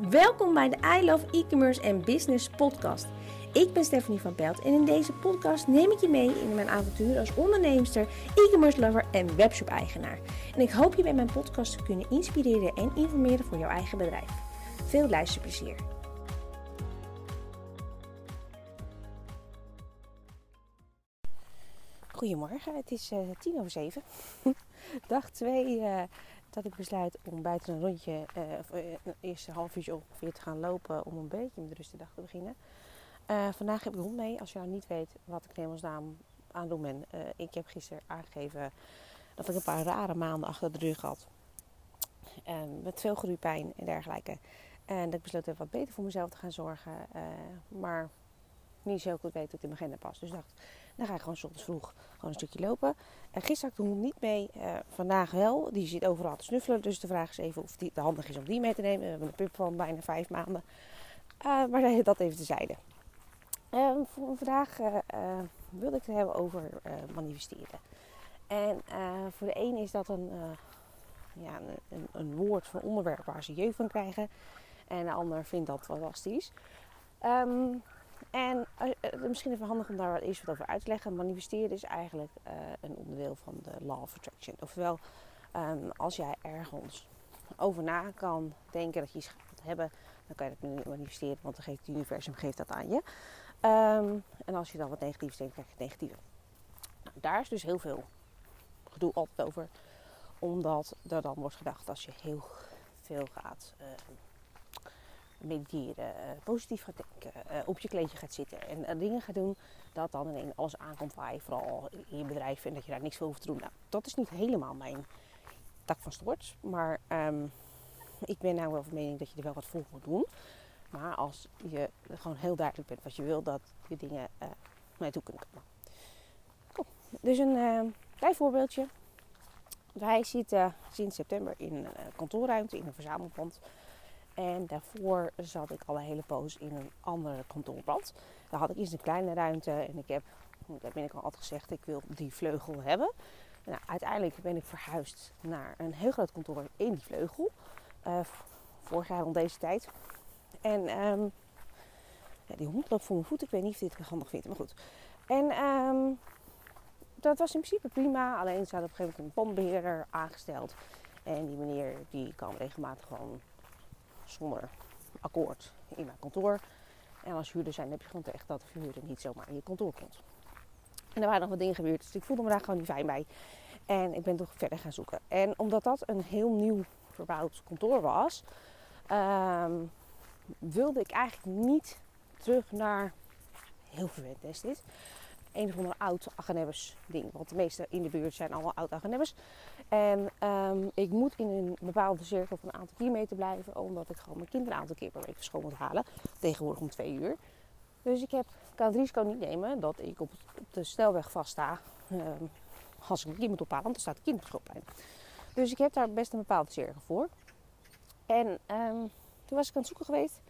Welkom bij de I Love E-commerce en Business podcast. Ik ben Stephanie van Pelt en in deze podcast neem ik je mee in mijn avontuur als onderneemster, e-commerce lover en webshop eigenaar. En ik hoop je bij mijn podcast te kunnen inspireren en informeren voor jouw eigen bedrijf. Veel luisterplezier. Goedemorgen, het is uh, tien over zeven. Dag 2 uh, dat ik besluit om buiten een rondje, uh, een eerste half uurtje ongeveer te gaan lopen om een beetje met de dag te beginnen. vandaag heb ik de hond mee. Als je nou niet weet wat ik naam aan doen ben. ik heb gisteren aangegeven dat ik een paar rare maanden achter de rug had. met veel groeipijn en dergelijke. En dat ik besloten heb wat beter voor mezelf te gaan zorgen. maar niet zo goed weet hoe het in mijn agenda past. Dus dacht, dan ga ik gewoon ochtends vroeg gewoon een stukje lopen. En gisteren had ik de niet mee. Uh, vandaag wel. Die zit overal te snuffelen. Dus de vraag is even of het handig is om die mee te nemen. We hebben een pup van bijna vijf maanden. Uh, maar dat even tezijde. Uh, voor vandaag wilde ik het hebben over manifesteren. En voor de een is dat een, ja, een, een, woord van onderwerp waar ze jeugd van krijgen. En de ander vindt dat fantastisch. Um, en uh, misschien even handig om daar wat eerst wat over uit te leggen. Manifesteren is eigenlijk uh, een onderdeel van de Law of Attraction. Oftewel, um, als jij ergens over na kan denken dat je iets gaat hebben, dan kan je dat manifesteren, want dan geeft het universum geeft dat aan je. Um, en als je dan wat negatiefs denkt, krijg je het negatieve. Nou, daar is dus heel veel gedoe altijd over, omdat er dan wordt gedacht als je heel veel gaat. Uh, mediteren, eh, positief gaat denken, eh, op je kleedje gaat zitten en eh, dingen gaat doen, dat dan ineens alles aankomt waar je vooral in je bedrijf en dat je daar niks voor hoeft te doen. Nou, dat is niet helemaal mijn tak van sport, maar um, ik ben nou wel van mening dat je er wel wat voor moet doen. Maar als je gewoon heel duidelijk bent wat je wil, dat je dingen uh, naartoe kunnen komen. Dus een uh, klein voorbeeldje. Wij zitten sinds september in een kantoorruimte, in een verzamelpand. En daarvoor zat ik al een hele poos in een andere kantoorpand. Daar had ik eerst een kleine ruimte en ik heb, daar ben ik al altijd gezegd, ik wil die vleugel hebben. Nou, uiteindelijk ben ik verhuisd naar een heel groot kantoor in die vleugel. Uh, vorig jaar rond deze tijd. En ja, die hond loopt voor mijn voet. Ik weet niet of dit handig vindt, maar goed. En um, dat was in principe prima. Alleen ze hadden op een gegeven moment een pandbeheerder aangesteld. En die meneer die kwam regelmatig gewoon zonder akkoord in mijn kantoor. En als huurder zijn heb je gewoon echt dat de huurder niet zomaar in je kantoor komt. En er waren nog wat dingen gebeurd, dus ik voelde me daar gewoon niet fijn bij. En ik ben toch verder gaan zoeken. En omdat dat een heel nieuw verbouwd kantoor was, um, wilde ik eigenlijk niet terug naar. Heel verwend is dit een of andere oud Agenebbers ding. Want de meeste in de buurt zijn allemaal oud Agenebbers. En um, ik moet in een bepaalde cirkel van een aantal kilometer blijven. Omdat ik gewoon mijn kinderen een aantal keer per week van school moet halen. Tegenwoordig om twee uur. Dus ik heb, kan het risico niet nemen dat ik op de snelweg vaststa. Um, als ik een kind moet ophalen, want dan staat de kind op schoolplein. Dus ik heb daar best een bepaalde cirkel voor. En um, toen was ik aan het zoeken geweest.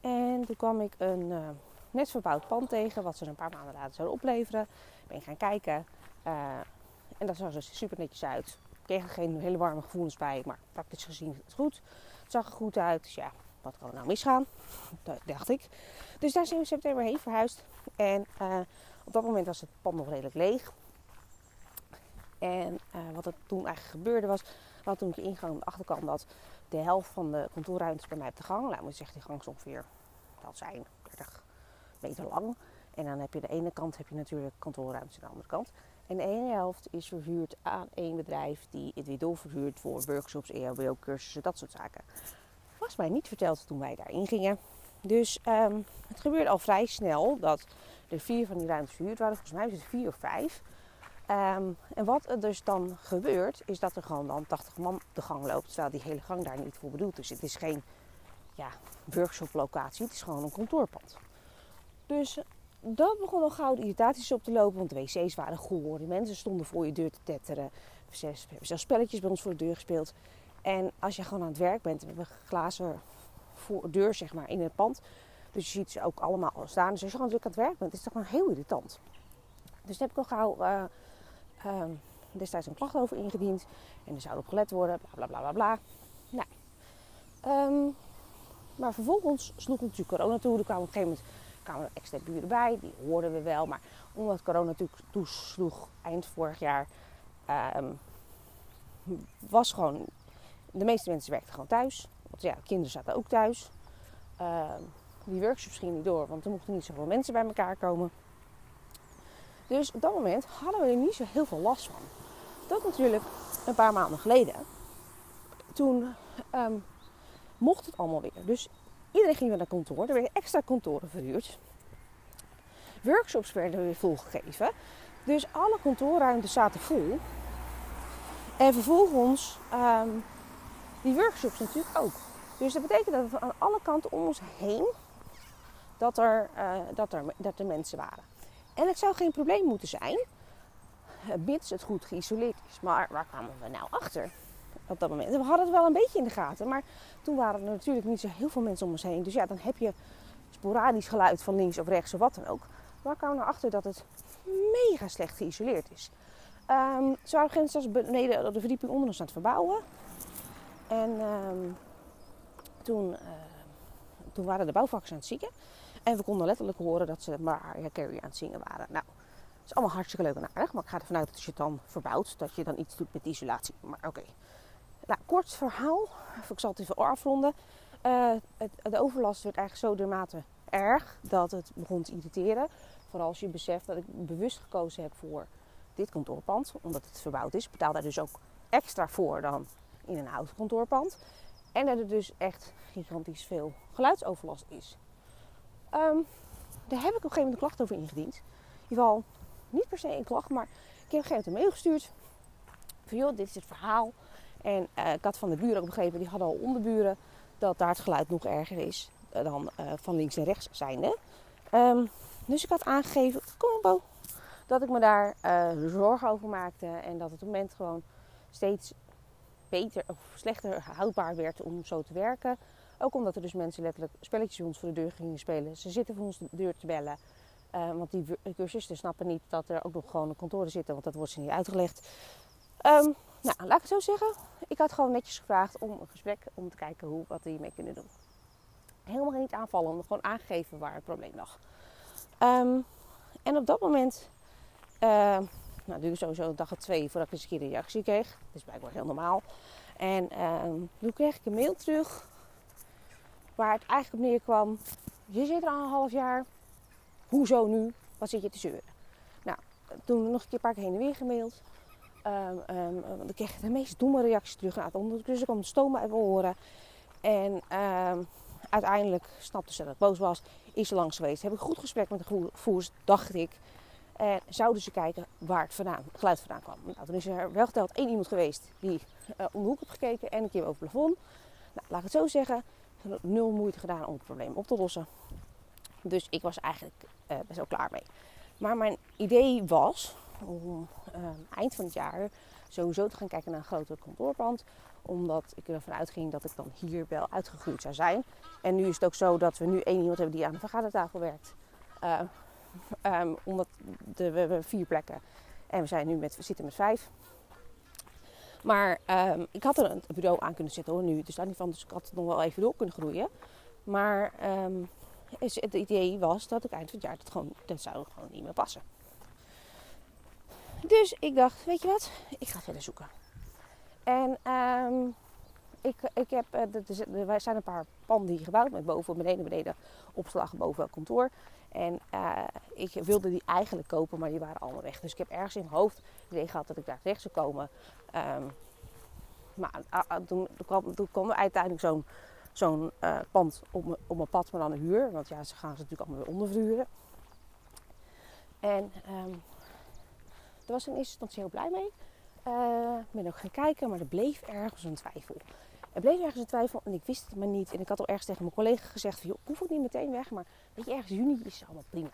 En toen kwam ik een... Uh, net verbouwd pand tegen, wat ze een paar maanden later zouden opleveren. Ben gaan kijken uh, en dat zag er super netjes uit. Ik kreeg er geen hele warme gevoelens bij, maar praktisch gezien is het goed. Het zag er goed uit, dus ja, wat kan er nou misgaan? Dat dacht ik. Dus daar zijn we september heen verhuisd. En uh, op dat moment was het pand nog redelijk leeg. En uh, wat er toen eigenlijk gebeurde was, wat toen ik ingang aan de achterkant dat de helft van de kantoorruimte bij mij op de gang. Moet je zeggen, die gang is ongeveer, dat zijn 30 lang. En dan heb je de ene kant heb je natuurlijk kantoorruimte aan de andere kant. En de ene helft is verhuurd aan één bedrijf die het weer doorverhuurt voor workshops, EHBO-cursussen, dat soort zaken. Was mij niet verteld toen wij daarin gingen. Dus um, het gebeurde al vrij snel dat er vier van die ruimtes verhuurd waren. Volgens mij is het vier of vijf. Um, en wat er dus dan gebeurt, is dat er gewoon dan 80 man de gang loopt. Terwijl die hele gang daar niet voor bedoeld is. Het is geen ja, workshop locatie, het is gewoon een kantoorpand. Dus dat begon al gauw de irritaties op te lopen, want de wc's waren goor. Die mensen stonden voor je deur te tetteren. We hebben zelfs spelletjes bij ons voor de deur gespeeld. En als je gewoon aan het werk bent, we hebben glazen voor deur zeg maar, in het pand. Dus je ziet ze ook allemaal staan. Dus als je gewoon druk aan het werk bent, is toch wel heel irritant. Dus daar heb ik al gauw uh, uh, destijds een klacht over ingediend. En er zou op gelet worden, bla bla bla bla. Nou, um, Maar vervolgens sloeg natuurlijk corona toe. Er kwamen op een gegeven moment kwamen er extra buren bij. Die hoorden we wel. Maar omdat corona natuurlijk toesloeg eind vorig jaar... ehm, was gewoon... De meeste mensen werkten gewoon thuis. Want ja, kinderen zaten ook thuis. Ehm, die workshops gingen niet door, want er mochten niet zoveel mensen bij elkaar komen. Dus op dat moment hadden we er niet zo heel veel last van. Dat natuurlijk een paar maanden geleden. Toen ehm, mocht het allemaal weer. Dus iedereen ging weer naar kantoor. Er werden extra kantoren verhuurd. Workshops werden weer volgegeven. Dus alle kantoorruimtes zaten vol. En vervolgens ehm, die workshops natuurlijk ook. Dus dat betekent dat we aan alle kanten om ons heen dat er, uh, dat er, dat er mensen waren. En het zou geen probleem moeten zijn, eh, mits het goed geïsoleerd is. Maar waar kwamen we nou achter dat? We hadden het wel een beetje in de gaten, maar toen waren er natuurlijk niet zo heel veel mensen om ons heen. Dus ja, dan heb je sporadisch geluid van links of rechts of wat dan ook. Waar kwamen we nou achter dat het mega slecht geïsoleerd is? Um, ze waren zelfs beneden de verdieping onder ons aan het verbouwen. En um, toen, uh, toen waren de bouwvakkers aan het zieken. En we konden letterlijk horen dat ze Mariah Carey aan het zingen waren. Nou, dat is allemaal hartstikke leuk en aardig. Maar ik ga ervan uit dat als je het dan verbouwt, dat je dan iets doet met isolatie. Maar oké. Nou, kort verhaal. Ik zal het even afronden. Het, de overlast werd eigenlijk zo dermate erg dat het begon te irriteren. Vooral als je beseft dat ik bewust gekozen heb voor dit kantoorpand. Omdat het verbouwd is. Betaal daar dus ook extra voor dan in een oud kantoorpand. En dat er dus echt gigantisch veel geluidsoverlast is. Um, daar heb ik op een gegeven moment een klacht over ingediend. In ieder geval niet per se een klacht, maar ik heb een gegeven moment een mail gestuurd. Van joh, dit is het verhaal. En uh, ik had van de buren ook begrepen, die hadden al onderburen, dat daar het geluid nog erger is dan uh, van links en rechts zijnde. Um, dus ik had aangegeven, kom op Bo, dat ik me daar zorgen over maakte. En dat het op het moment gewoon steeds beter of slechter houdbaar werd om zo te werken. Ook omdat er dus mensen letterlijk spelletjes bij ons voor de deur gingen spelen. Ze zitten voor ons de deur te bellen. Want die cursisten snappen niet dat er ook nog gewoon een kantoren zitten, want dat wordt ze niet uitgelegd. Um, nou, laat ik het zo zeggen. Ik had gewoon netjes gevraagd om een gesprek om te kijken hoe, wat we hiermee kunnen doen. Helemaal niet aanvallen, gewoon aangeven waar het probleem lag. Um, en op dat moment, uh, nou, duurde sowieso een dag of twee voordat ik een keer reactie kreeg. Dat is blijkbaar heel normaal. En uh, toen kreeg ik een mail terug Waar het eigenlijk op neerkwam. Je zit er al een half jaar. Hoezo nu? Wat zit je te zeuren? Nou, toen nog een keer een paar keer heen en weer gemaild. Um, um, dan kreeg ik de meest domme reacties terug. Nou, ondertussen kwam de stoom uit horen. En um, uiteindelijk snapte ze dat ik boos was. Is ze langs geweest. Heb ik een goed gesprek met de voers, dacht ik. En zouden ze kijken waar het, vandaan, geluid vandaan kwam. Nou, toen is er wel geteld één iemand geweest die uh, om de hoek heeft gekeken en een keer over het plafond. Nou, laat ik het zo zeggen nul moeite gedaan om het probleem op te lossen. Dus ik was eigenlijk uh, best wel klaar mee. Maar mijn idee was om uh, eind van het jaar sowieso te gaan kijken naar een groter kantoorpand. Omdat ik ervan uitging dat ik dan hier wel uitgegroeid zou zijn. En nu is het ook zo dat we nu één iemand hebben die aan de vergadertafel werkt. Uh, um, omdat de, we hebben vier plekken. En we, zijn nu met, we zitten met vijf. Maar ik had er een bureau aan kunnen zetten hoor, nu. Dus niet van. Dus ik had nog wel even door kunnen groeien. Maar het idee was dat ik eind van het jaar dat gewoon, dat zou gewoon niet meer passen. Dus ik dacht, weet je wat? Ik ga verder zoeken. En um, ik, ik heb, er wij zijn een paar panden hier gebouwd met boven, beneden, beneden opslag, boven kantoor. En uh, ik wilde die eigenlijk kopen, maar die waren allemaal weg. Dus ik heb ergens in mijn hoofd het idee gehad dat ik daar terecht zou komen. Um, maar toen, kwam, er uiteindelijk zo'n uh, pand op, op mijn pad, maar dan een huur. Want ja, ze gaan ze natuurlijk allemaal weer onderverhuren. En um, daar was in eerste instantie heel blij mee. Ik ben ook gaan kijken, maar er bleef ergens een twijfel. Er bleef ergens een twijfel en ik wist het maar niet. En ik had al ergens tegen mijn collega gezegd: van, joh, hoef ook niet meteen weg, maar weet je, ergens juni is allemaal prima.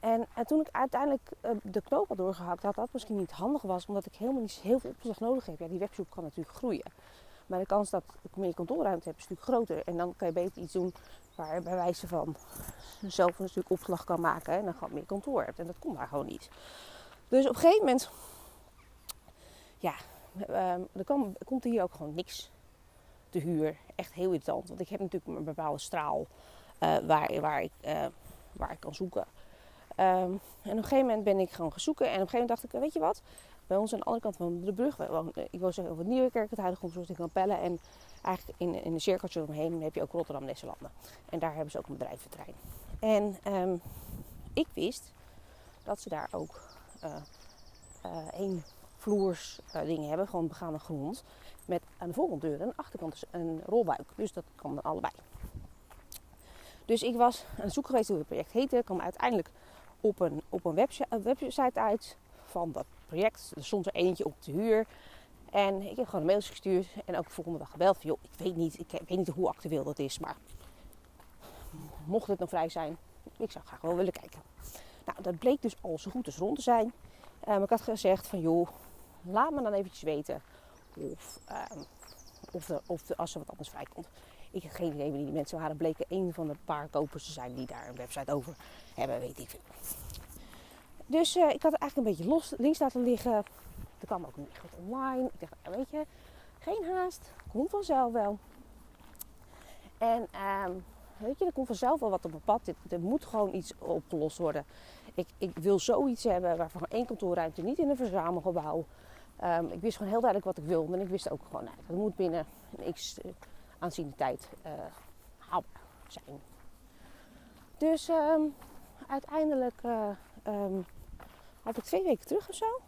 En, en, toen ik uiteindelijk uh, de knoop had doorgehakt, had dat misschien niet handig was, omdat ik helemaal niet heel veel opslag nodig heb. Ja, die webshop kan natuurlijk groeien. Maar de kans dat ik meer kantoorruimte heb is natuurlijk groter. En dan kan je beter iets doen waar je bij wijze van zelf een opslag kan maken. En dan gewoon meer kantoor hebt. En dat kon daar gewoon niet. Dus op een gegeven moment, ja, uh, er, kan, komt hier ook gewoon niks de huur. Echt heel irritant. Want ik heb natuurlijk een bepaalde straal uh, waar, waar, ik, uh, waar ik kan zoeken. Um, en op een gegeven moment ben ik gewoon gaan zoeken. En op een gegeven moment dacht ik, weet je wat? Bij ons aan de andere kant van de brug, ik wil zeggen over Nieuwekerk, het huidige grondsoort in Kampelle. En eigenlijk in, in een cirkeltje omheen heb je ook Rotterdam Nesselanden. En daar hebben ze ook een bedrijventerrein. En um, ik wist dat ze daar ook één vloers uh, dingen hebben, gewoon begaande grond. Met aan de voorkant deur en aan de achterkant een rolbuik. Dus dat kan dan allebei. Dus ik was aan het zoeken geweest hoe het project heette. Ik kwam uiteindelijk op een, op een website, uit van dat project. Er stond er eentje op de huur. En ik heb gewoon een mailtje gestuurd en ook de volgende dag gebeld van joh, ik weet niet, ik weet niet hoe actueel dat is, maar mocht het nog vrij zijn, ik zou graag wel willen kijken. Nou, dat bleek dus al zo goed als rond te zijn. Um, ik had gezegd van joh, laat me dan eventjes weten of, um, of, of de, als er wat anders vrijkomt. Ik heb geen idee wie die mensen waren. Bleken een van de paar kopers te zijn die daar een website over hebben, weet ik veel. Dus uh, ik had het eigenlijk een beetje los links laten liggen. Er kwam ook niet goed online. Ik dacht, nou, weet je, geen haast. Komt vanzelf wel. En um, weet je, er komt vanzelf wel wat op mijn pad. Er moet gewoon iets opgelost worden. Ik, ik wil zoiets hebben waarvan één kantoorruimte, niet in een verzamelgebouw. Um, ik wist gewoon heel duidelijk wat ik wilde. En ik wist ook gewoon, nou, dat moet binnen een x uh, aanzienlijke tijd uh, haalbaar zijn. Dus um, uiteindelijk uh, um, had ik twee weken terug of zo.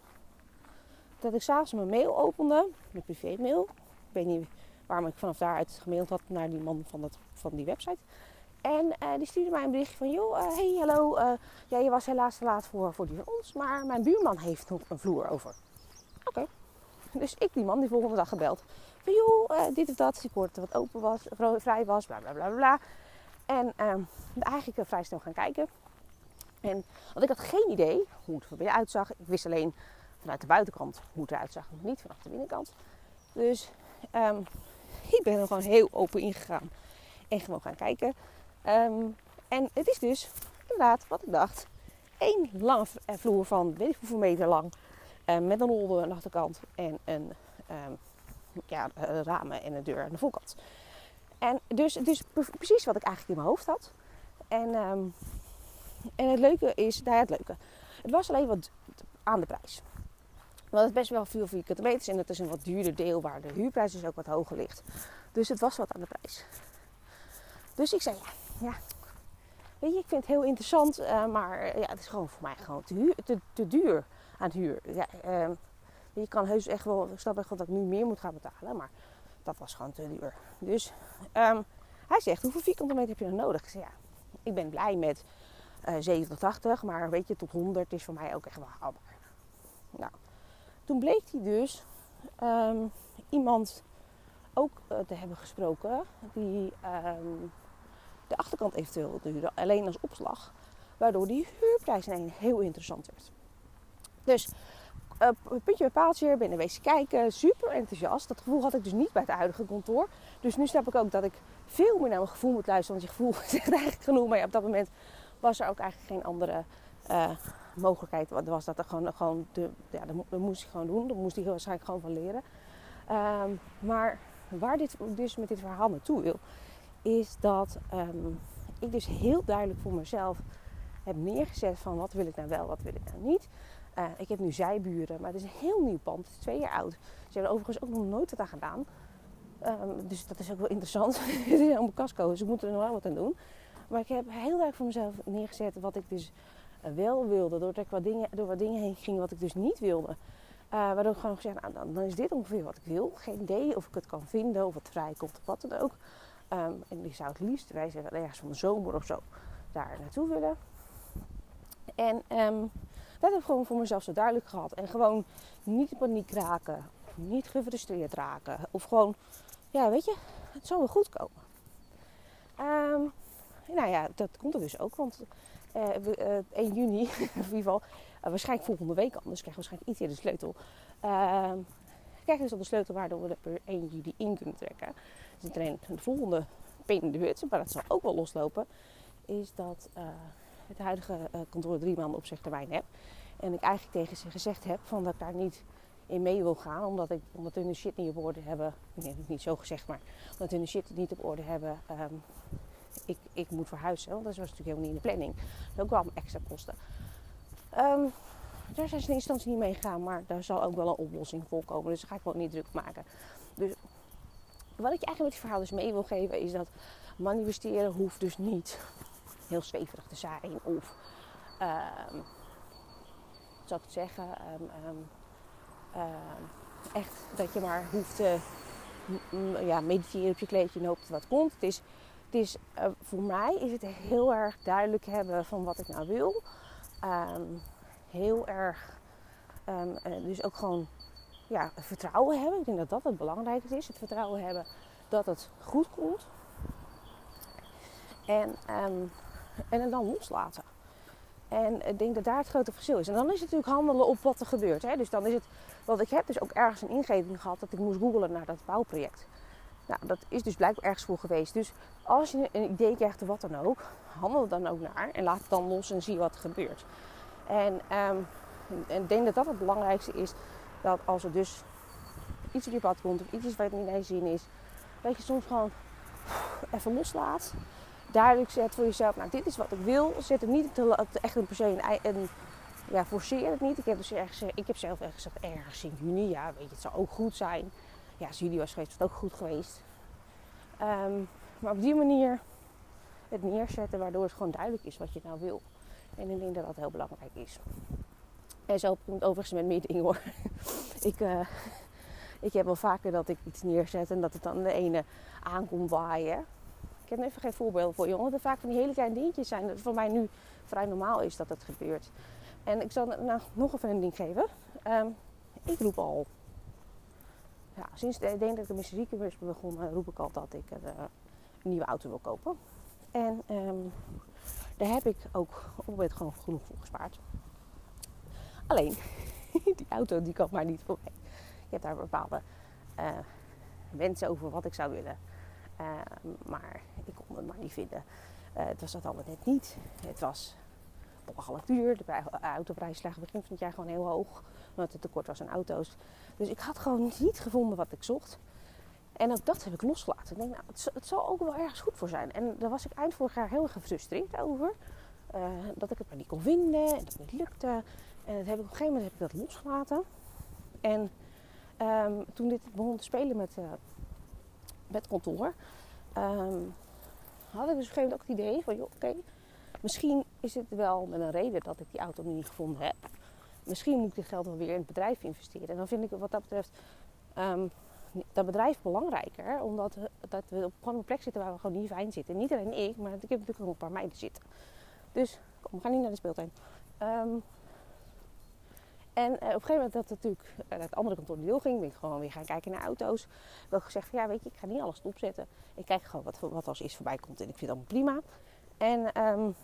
Dat ik s'avonds mijn mail opende, mijn privémail. Ik weet niet waarom ik vanaf daaruit gemaild had naar die man van, dat, van die website. En uh, die stuurde mij een berichtje van, joh, uh, hey, hallo, uh, ja, je was helaas te laat voor, voor die van ons, maar mijn buurman heeft nog een vloer over. Oké. Dus ik die man die volgende dag gebeld. Van, joh, dit of dat, ik hoorde wat open was, vrij was, bla bla bla bla. En ehm, eigenlijk vrij snel gaan kijken. En, want ik had geen idee hoe het er binnen uitzag. Ik wist alleen vanuit de buitenkant hoe het eruit zag, niet vanaf de binnenkant. Dus um, ik ben er gewoon heel open ingegaan en gewoon gaan kijken. Um, en het is dus inderdaad wat ik dacht. Eén lange vloer van weet ik hoeveel meter lang. Uh, met een rolde aan de achterkant en een um, ja, ramen en een deur aan de voorkant. En dus, dus precies wat ik eigenlijk in mijn hoofd had. En, um, en het leuke is, nou het leuke. Het was alleen wat aan de prijs. Want het best wel veel vierkante meters en het is een wat duurder deel waar de huurprijs dus ook wat hoger ligt. Dus het was wat aan de prijs. Dus ik zei ja, weet je, ik vind het heel interessant, uh, maar ja, het is gewoon voor mij gewoon te, te, duur aan huur. Ja, uh, je kan heus echt wel, ik snap echt wel dat ik nu meer moet gaan betalen, maar dat was gewoon te duur. Dus um, hij zegt, hoeveel vierkante meter heb je dan nodig? Ik zei ja, ik ben blij met uh, 70, 80, maar weet je, tot 100 is voor mij ook echt wel haalbaar. Nou, toen bleek hij dus um, iemand ook uh, te hebben gesproken die um, de achterkant eventueel huren, alleen als opslag, waardoor die huurprijs ineens heel interessant werd. Dus uh, puntje bij paaltje, ben wezen kijken, super enthousiast. Dat gevoel had ik dus niet bij het huidige kantoor. Dus nu snap ik ook dat ik veel meer naar mijn gevoel moet luisteren, want je gevoel zegt eigenlijk genoeg. Maar ja, op dat moment was er ook eigenlijk geen andere uh, mogelijkheid was dat er gewoon, gewoon de, ja, dat moest ik gewoon doen. Dat moest ik waarschijnlijk gewoon van leren. Um, maar waar dit dus met dit verhaal naartoe wil, is dat um, ik dus heel duidelijk voor mezelf heb neergezet van wat wil ik nou wel, wat wil ik nou niet. Uh, ik heb nu zijburen, maar het is een heel nieuw pand, het is twee jaar oud. Ze hebben er overigens ook nog nooit wat aan gedaan. Um, dus dat is ook wel interessant. het is helemaal dus ik moet er nog wel wat aan doen. Maar ik heb heel duidelijk voor mezelf neergezet wat ik dus wel wilde. Doordat ik wat dingen, door wat dingen heen ging wat ik dus niet wilde. Uh, waardoor ik gewoon gezegd, nou, dan, dan, is dit ongeveer wat ik wil. Geen idee of ik het kan vinden of het vrijkomt of wat dan ook. Um, en ik zou het liefst, wij zeggen ergens van de zomer of zo, daar naartoe willen. En um, dat heb ik gewoon voor mezelf zo duidelijk gehad. En gewoon niet in paniek raken. Niet gefrustreerd raken. Of gewoon, ja weet je, het zal wel goed komen. Um, nou ja, dat komt er dus ook. Want 1 juni, in ieder geval, uh, waarschijnlijk volgende week anders, krijg je waarschijnlijk iets eerder de sleutel. Krijg je dus al de sleutel waardoor we er per 1 juli in kunnen trekken. Dus de volgende pin in de hut, maar dat zal ook wel loslopen, is dat het huidige kantoor drie maanden op zich termijn heb. En ik eigenlijk tegen ze gezegd heb van dat ik daar niet in mee wil gaan. Omdat, ik, omdat hun de shit niet op orde hebben. Nee, niet zo gezegd, maar omdat hun de shit niet op orde hebben. ehm, ik, ik moet verhuizen. Want dat was natuurlijk helemaal niet in de planning. Dat ook wel extra kosten. Ehm, daar zijn ze in instantie niet mee gegaan. Maar daar zal ook wel een oplossing voor komen. Dus daar ga ik ook niet druk maken. Dus wat ik je eigenlijk met die verhaal dus mee wil geven. Is dat manifesteren hoeft dus niet heel zweverig te zijn. Of... ehm hoe zou ik zeggen? Ehm, ehm, ehm, echt dat je maar hoeft te ja, mediteren op je kleedje en hoop dat wat komt. Het is, het is, eh, voor mij is het heel erg duidelijk hebben van wat ik nou wil. Ehm, heel erg, ehm, eh, dus ook gewoon ja, vertrouwen hebben. Ik denk dat dat het belangrijkste is. Het vertrouwen hebben dat het goed komt. En, ehm, en het dan loslaten. En ik denk dat daar het grote verschil is. En dan is het natuurlijk handelen op wat er gebeurt. Hè? Dus dan is het, want ik heb dus ook ergens een ingeving gehad dat ik moest googlen naar dat bouwproject. Nou, dat is dus blijkbaar ergens voor geweest. Dus als je een idee krijgt of wat dan ook, handel dan ook naar en laat het dan los en zie wat er gebeurt. En, ehm, en ik denk dat dat het belangrijkste is. Dat als er dus iets op je pad komt of iets het niet naar je zin is, dat je soms gewoon even loslaat duidelijk zet voor jezelf, nou dit is wat ik wil. Zet het niet echt een per se een ja, forceer het niet. Ik heb, dus ergens, ik heb zelf ergens gezegd, ergens in juni, ja weet je, het zou ook goed zijn. Ja, als juli was geweest, was het ook goed geweest. Ehm, maar op die manier het neerzetten, waardoor het gewoon duidelijk is wat je nou wil. En ik denk dat dat heel belangrijk is. En zo komt overigens met meer dingen hoor. ik, eh, ik heb wel vaker dat ik iets neerzet en dat het dan de ene aankomt waaien. Ik heb even geen voorbeeld voor omdat er vaak van die hele kleine dingetjes zijn. Dat voor mij nu vrij normaal is dat het gebeurt. En ik zal nou nog even een ding geven. Ehm, ik roep al. Sinds ik denk dat de Mystieke is begonnen, roep ik al dat ik een, eh, een nieuwe auto wil kopen. En ehm, daar heb ik ook op het moment gewoon genoeg voor gespaard. Alleen, die auto die kwam maar niet voor mij. Ik heb daar bepaalde eh, wensen over wat ik zou willen. Uh, maar ik kon het maar niet vinden. Uh, het was dat allemaal net niet. Het was belachelijk duur. De autoprijs lag begin van het jaar gewoon heel hoog. Omdat het tekort was aan auto's. Dus ik had gewoon niet gevonden wat ik zocht. En ook dat heb ik losgelaten. Ik denk, nou, het, zal ook wel ergens goed voor zijn. En daar was ik eind vorig jaar heel gefrustreerd over. Uh, dat ik het maar niet kon vinden. En dat het niet lukte. En dat heb ik, op een gegeven moment heb ik dat losgelaten. En um, toen dit begon te spelen met, uh, met kantoor. Um, had ik dus op een gegeven moment ook het idee van, oké, okay, misschien is het wel met een reden dat ik die auto niet gevonden heb. Misschien moet ik dit geld wel weer in het bedrijf investeren. En dan vind ik wat dat betreft um, dat bedrijf belangrijker. Omdat dat we op gewoon een plek zitten waar we gewoon niet fijn zitten. Niet alleen ik, maar ik heb natuurlijk ook een paar meiden zitten. Dus kom, we gaan niet naar de speeltuin. Um, en uh, op een gegeven moment dat het natuurlijk uh, het andere kantoor wil ging, ben ik gewoon weer gaan kijken naar auto's. Ook gezegd van ja, weet je, ik ga niet alles opzetten. Ik kijk gewoon wat, wat als is voorbij komt en ik vind het allemaal prima. En um,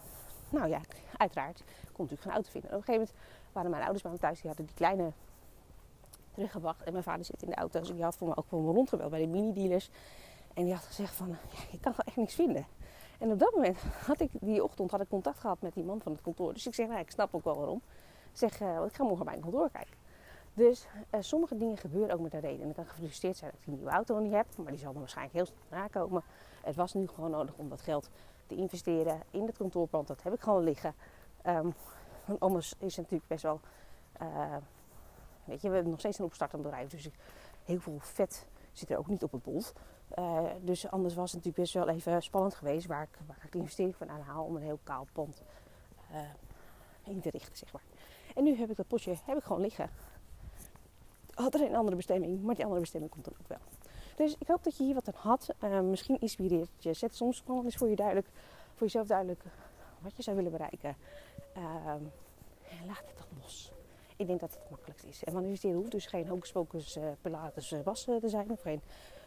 nou ja, uiteraard kon natuurlijk geen auto vinden. En op een gegeven moment waren mijn ouders bij me thuis, die hadden die kleine teruggebracht. En mijn vader zit in de auto, dus die had voor me ook voor me rondgebeld bij de mini-dealers. En die had gezegd van, ja, ik kan gewoon echt niks vinden. En op dat moment had ik, die ochtend had ik contact gehad met die man van het kantoor. Dus ik zeg, nou, ik snap ook wel waarom. Ik zeg, uh, ik ga morgen bij een kantoor kijken. Dus uh, sommige dingen gebeuren ook met een reden. En ik kan gefrustreerd zijn dat ik een nieuwe auto niet heb. Maar die zal er waarschijnlijk heel snel nakomen. Het was nu gewoon nodig om dat geld te investeren in het kantoorpand. Dat heb ik gewoon liggen. Um, want anders is het natuurlijk best wel... Uh, weet je, we hebben nog steeds een opstartend bedrijf. Dus heel veel vet zit er ook niet op het bot. Uh, dus anders was het natuurlijk best wel even spannend geweest... waar ik, waar ik investering van aanhaal om een heel kaal pand uh, in te richten, zeg maar. En nu heb ik dat potje heb ik gewoon liggen. Had er een andere bestemming, maar die andere bestemming komt dan ook wel. Dus ik hoop dat je hier wat aan had. Misschien inspireert je. Zet soms gewoon eens voor, je duidelijk, voor jezelf duidelijk wat je zou willen bereiken. En laat het dan los. Ik denk dat het het makkelijkste is. En manifesteren hoeft dus geen hocus pocus uh, pilates uh, was te zijn. Of geen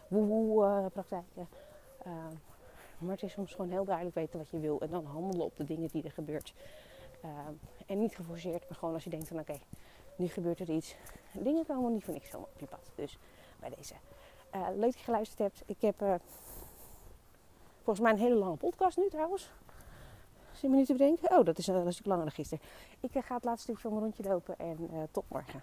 woehoe uh, praktijken. maar het is soms gewoon heel duidelijk weten wat je wil. En dan handelen op de dingen die er gebeurt. Uh, en niet geforceerd, maar gewoon als je denkt van oké, nu gebeurt er iets. Dingen komen niet voor niks zomaar op je pad. Dus bij deze. Leuk dat je geluisterd hebt. Ik heb volgens mij een hele lange podcast nu trouwens. 10 minuten bedenken. Oh, dat is, een stuk langer dan gisteren. Ik ga het laatste stukje van mijn rondje lopen en tot morgen.